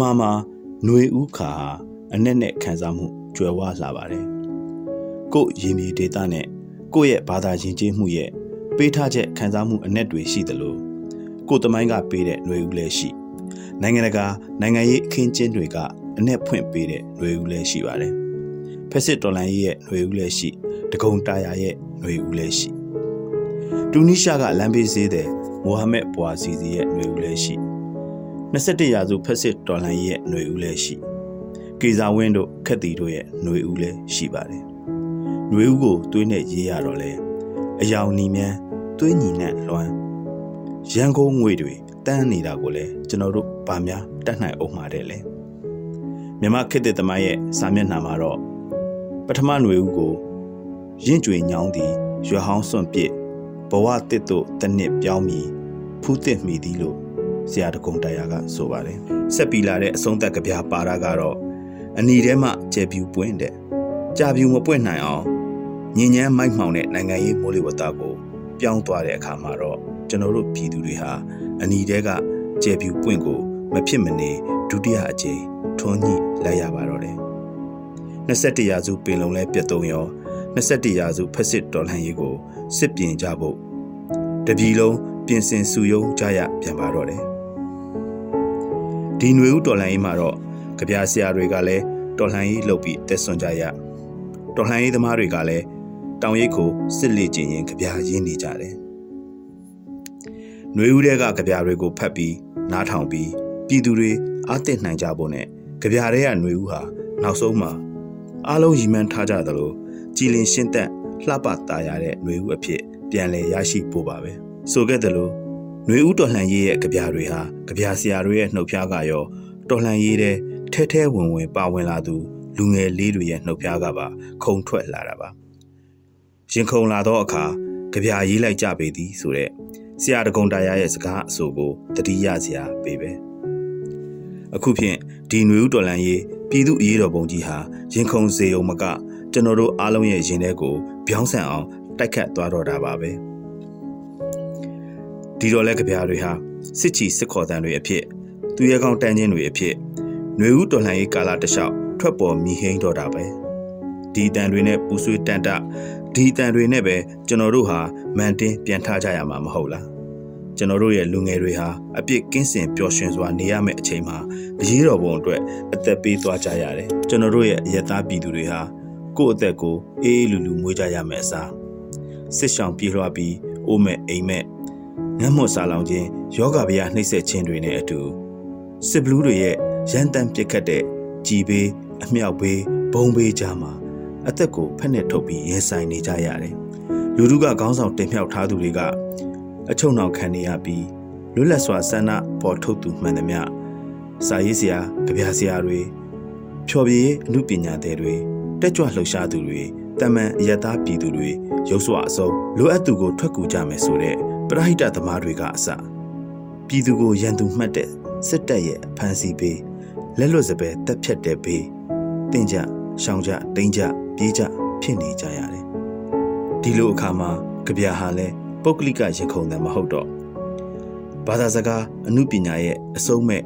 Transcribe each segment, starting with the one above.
မာမှာຫນွေဥခါဟာအနက်နဲ့ခံစားမှုကျွယ်ဝလာပါတယ်ကို့ရေမြေဒေတာနဲ့ကိုယ့်ရဲ့ဘာသာယဉ်ကျေးမှုရဲ့ပေးထားချက်ခံစားမှုအနက်တွေရှိသလိုကို့တမိုင်းကပေးတဲ့ຫນွေဥလည်းရှိနိုင်ငံတကာနိုင်ငံရေးအခင်းကျင်းတွေကအနက်ဖွင့်ပေးတဲ့ຫນွေဥလည်းရှိပါတယ်ဖက်စစ်တော်လန်ရေးရဲ့ຫນွေဥလည်းရှိတကုံတာယာရဲ့ຫນွေဥလည်းရှိတူနီးရှားကလမ်းဘေးဈေးတဲ့မိုဟာမက်ဘွာစီစီရဲ့ຫນွေဥလည်းရှိ 21ရာစုဖက်စစ်တော်လန်ရေးရဲ့ຫນွေဥလည်းရှိကေဇာဝင်းတို့ခက်တီတို့ရဲ့ຫນွေဥလည်းရှိပါတယ်ຫນွေဥကိုသွေးနဲ့ရေးရတော့လဲအယောင်နီမြန်းသွေးညီနဲ့လွှမ်းရန်ကုန်ငွေတွေတန်းနေတာကိုလည်းကျွန်တော်တို့ဗာများတတ်နိုင်အောင်မှာတဲ့လေမြမခေတ်တဲ့သမိုင်းရဲ့စာမျက်နှာမှာတော့ပထမຫນွေဥကိုရင့်ကြွေညောင်းသည်ရွယ်ဟောင်းစွန့်ပစ်ဘဝတစ်တို့တနစ်ပြောင်းမီဖူးတစ်မိသည်လို့ ဆရာတကုံတရားကဆိုပါတယ်ဆက်ပီလာတဲ့အဆုံးသက်ကဗျာပါတာကတော့အနီထဲမှကျဲပြူပွင့်တဲ့ကြာပြူမပွင့်နိုင်အောင်ညဉ့်ညမ်းမိုက်မှောင်တဲ့နိုင်ငံရေးမိုးလေဝသကိုပြောင်းသွားတဲ့အခါမှာတော့ကျွန်တော်တို့ပြည်သူတွေဟာအနီတဲကကျဲပြူပွင့်ကိုမဖြစ်မနေဒုတိယအကြိမ်ထွန်းညှိလိုက်ရပါတော့တယ်21ရာစုပင်လုံလဲပြတ်သုံးရော21ရာစုဖက်စစ်တော်လှန်ရေးကိုစစ်ပြင်ကြဖို့တပြည်လုံးပြင်ဆင်စုယုံကြရပြန်ပါတော့တယ် ဒီຫນွေဦးတော်လှန်ရေးမှာတော့ကြပြဆရာတွေကလည်းတော်လှန်ရေးလုပ်ပြီးတက်ဆွန်ကြရတော်လှန်ရေးသမားတွေကလည်းတောင်ရိပ်ကိုစစ်လေကျင်ရင်ကြပြရင်းနေကြတယ်။ຫນွေဦးတဲ့ကကြပြတွေကိုဖတ်ပြီးနားထောင်ပြီးပြည်သူတွေအားတက်နိုင်ကြဖို့နဲ့ကြပြတဲ့ကຫນွေဦးဟာနောက်ဆုံးမှာအားလုံးရည်မှန်းထားကြသလိုကြည်လင်ရှင်းသက်လှပတာရတဲ့ຫນွေဦးအဖြစ်ပြန်လည်ရရှိဖို့ပါပဲ။ဆိုခဲ့သလို ຫນွေဦးတော်လှန်ရေးရဲ့ကြပြတွေဟာကြပြဆရာတို့ရဲ့နှုတ်ဖျားကရောတော်လှန်ရေးတဲ့ထဲထဲဝင်ဝင်ပါဝင်လာသူလူငယ်လေးတွေရဲ့နှုတ်ဖျားကပါခုံထွက်လာတာပါရင်ခုန်လာသောအခါကြပြရေးလိုက်ကြပေသည်ဆိုတဲ့ဆရာတကုံတာရရဲ့စကားအဆိုကိုတတိယဆရာပေးပဲအခုဖြင့်ဒီຫນွေဥတော်လန်ရေးပြည်သူအရေးတော်ပုံကြီးဟာရင်ခုန်စေုံမကကျွန်တော်တို့အားလုံးရဲ့ရင်ထဲကိုပြောင်းဆန်အောင်တိုက်ခတ်သွားတော့တာပါပဲ ဒီတော့လဲကြပြတွေဟာစစ်ချီစစ်ခေါ်တန်တွေအဖြစ်သူရဲကောင်းတန်းချင်းတွေအဖြစ်ຫນွေဦးတော်လှန်ရေးကာလတလျှောက်ထွက်ပေါ်မြည်ဟိန်းတော့တာပဲဒီတန်တွေနဲ့ပူဆွေးတန်တဒီတန်တွေနဲ့ပဲကျွန်တော်တို့ဟာမန်တင်းပြန်ထားကြရမှာမဟုတ်လားကျွန်တော်တို့ရဲ့လူငယ်တွေဟာအပြစ်ကင်းစင်ပျော်ရွှင်စွာနေရမယ့်အချိန်မှာအရေးတော်ပုံအတွက်အသက်ပေးသွားကြရတယ်ကျွန်တော်တို့ရဲ့အယက်သားပြည်သူတွေဟာကိုယ့်အသက်ကိုအေးအေးလူလူမွေးကြရမယ်အစားစစ်ဆောင်ပြေးလွှားပြီးအိုးမဲ့အိမ်မဲ့ ငတ်မွတ်စားလောင်ခြင်းယောဂဗျာနှိမ့်ဆက်ခြင်းတွေနဲ့အတူစစ်ဘလူးတွေရဲ့ရန်တမ်းပစ်ခတ်တဲ့ကြည်ဘေးအမြောက်ဘေးဘုံဘေးကြားမှာအသက်ကိုဖက်နဲ့ထုတ်ပြီးရင်ဆိုင်နေကြရတယ်။လူတို့ကခေါင်းဆောင်တင်မြှောက်ထားသူတွေကအချုံနောက်ခံနေရပြီးလွတ်လပ်စွာဆန္ဒပေါ်ထုတ်သူမှန်သမျှစာရေးဆရာ၊ကြပြဆရာတွေဖြော်ပြရေးအမှုပညာသည်တွေတက်ကြွလှုပ်ရှားသူတွေတမန်အယက်သားပြည်သူတွေရုပ်စွာအစုံလိုအပ်သူကိုထွက်ကူကြမယ်ဆိုတဲ့ ပရိဟိတသမားတွေကအစပြည်သူကိုရန်သူမှတ်တဲ့စစ်တပ်ရဲ့ဖမ်းဆီးပေးလက်လွတ်စပယ်တက်ဖြတ်တဲ့ဘေးတင်ကြရှောင်ကြတိန်ကြပြေးကြဖြစ်နေကြရတယ်ဒီလိုအခါမှာကြပြဟာလဲပုဂ္ဂလိကရင်ခုန်တယ်မဟုတ်တော့ဘာသာစကားအမှုပညာရဲ့အစုံမဲ့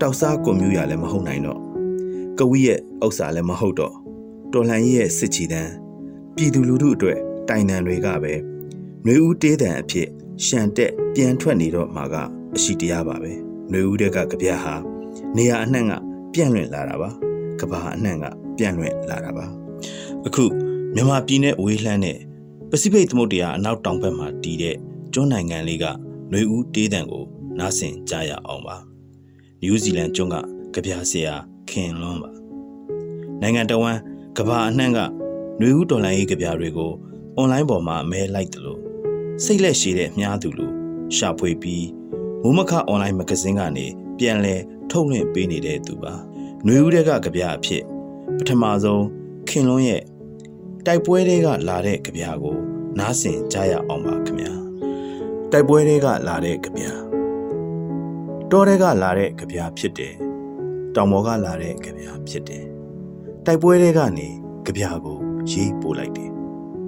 တောက်စားကွန်မြူရလည်းမဟုတ်နိုင်တော့ကဝိရဲ့ဥစ္စာလည်းမဟုတ်တော့တော်လှန်ရေးရဲ့စစ်ချီတန်းပြည်သူလူထုအတွက်တိုင်တန်တွေကပဲຫນွေဦးတေးတန်အဖြစ် ရှန်တက်ပြန်ထွက်နေတော့မှာကအရှိတရားပါပဲနှွေဦးတက်ကကြပြဟာနေရာအနှံ့ကပြန့်လွင့်လာတာပါကဘာအနှံ့ကပြန့်လွင့်လာတာပါအခုမြန်မာပြည်နဲ့ဝေးလှမ်းတဲ့ပစိဖိတ်သမုဒ္ဒရာအနောက်တောင်ဘက်မှာတည်တဲ့ကျွန်းနိုင်ငံလေးကနှွေဦးတေးတံကိုနားဆင်ကြားရအောင်ပါနယူးဇီလန်ကျွန်းကကြပြဆရာခင်လွန်းပါနိုင်ငံတော်ဝန်ကဘာအနှံ့ကနှွေဦးတော်လိုင်းရေးကြပြတွေကိုအွန်လိုင်းပေါ်မှာအမဲလိုက်တယ်လို့ စိတ်လက်ရှိတဲ့မြားသူလို့ရှာဖွေပြီးမိုးမခအွန်လိုင်းမဂဇင်းကနေပြန်လဲထုတ်လွှင့်ပေးနေတဲ့သူပါ။ຫນွေဦးတဲ့ကကြပြအဖြစ်ပထမဆုံးခင်လွန်းရဲ့တိုက်ပွဲတွေကလာတဲ့ကြပြကို နားဆင်ကြရအောင်ပါခင်ဗျာ။တိုက်ပွဲတွေကလာတဲ့ကြပြတောတွေကလာတဲ့ကြပြဖြစ်တယ်။တောင်ပေါ်ကလာတဲ့ကြပြဖြစ်တယ်။တိုက်ပွဲတွေကနေကြပြကိုရေးပို့လိုက်တယ်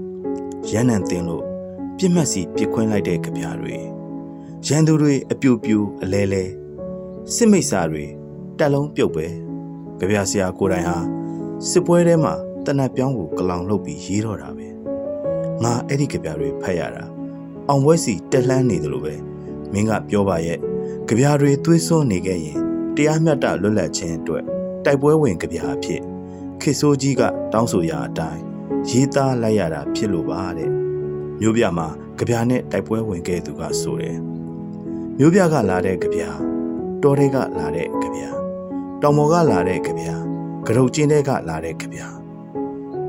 ။ရန်နံတင်လို့ ပြစ်မှတ်စီပြစ်ခွင်းလိုက်တဲ့ကြပြတွေရန်သူတွေအပြူပြူအလဲလဲစစ်မိတ်စာတွေတက်လုံးပြုတ်ပဲကြပြဆရာကိုယ်တိုင်ဟာစစ်ပွဲထဲမှာတနတ်ပြောင်းကိုကလောင်လုပ်ပြီးရေးတော့တာပဲငါအဲ့ဒီကြပြတွေဖတ်ရတာအောင်ပွဲစီတက်လှမ်းနေတယ်လို့ပဲမင်းကပြောပါရဲ့ကြပြတွေသွေးစွန်းနေခဲ့ရင်တရားမျှတလွတ်လပ်ခြင်းအတွက်တိုက်ပွဲဝင်ကြပြအဖြစ်ခေဆိုးကြီးကတောင်းဆိုရာအတိုင်းရေးသားလိုက်ရတာဖြစ်လို့ပါတဲ့ မျိုးပြမှာကြပြနဲ့တိုက်ပွဲဝင်ခဲ့သူကဆိုတယ်မျိုးပြကလာတဲ့ကြပြတော်တွေကလာတဲ့ကြပြတောင်ပေါ်ကလာတဲ့ကြပြကရုတ်ကျင်းတဲ့ကလာတဲ့ကြပြ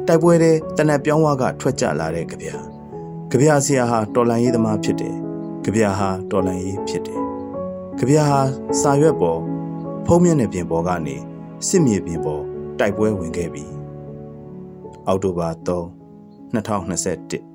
တိုက်ပွဲတဲ့တနက်ပြောင်းဝါကထွက်ကြလာတဲ့ကြပြကြပြဆရာဟာတော်လန်ရေးသမားဖြစ်တယ်ကြပြဟာတော်လန်ရေးဖြစ်တယ်ကြပြဟာစာရွက်ပေါ်ဖုံးမျက်နှာပြင်ပေါ်ကနေစစ်မြေပြင်ပေါ်တိုက်ပွဲဝင်ခဲ့ပြီအောက်တိုဘာ3 2021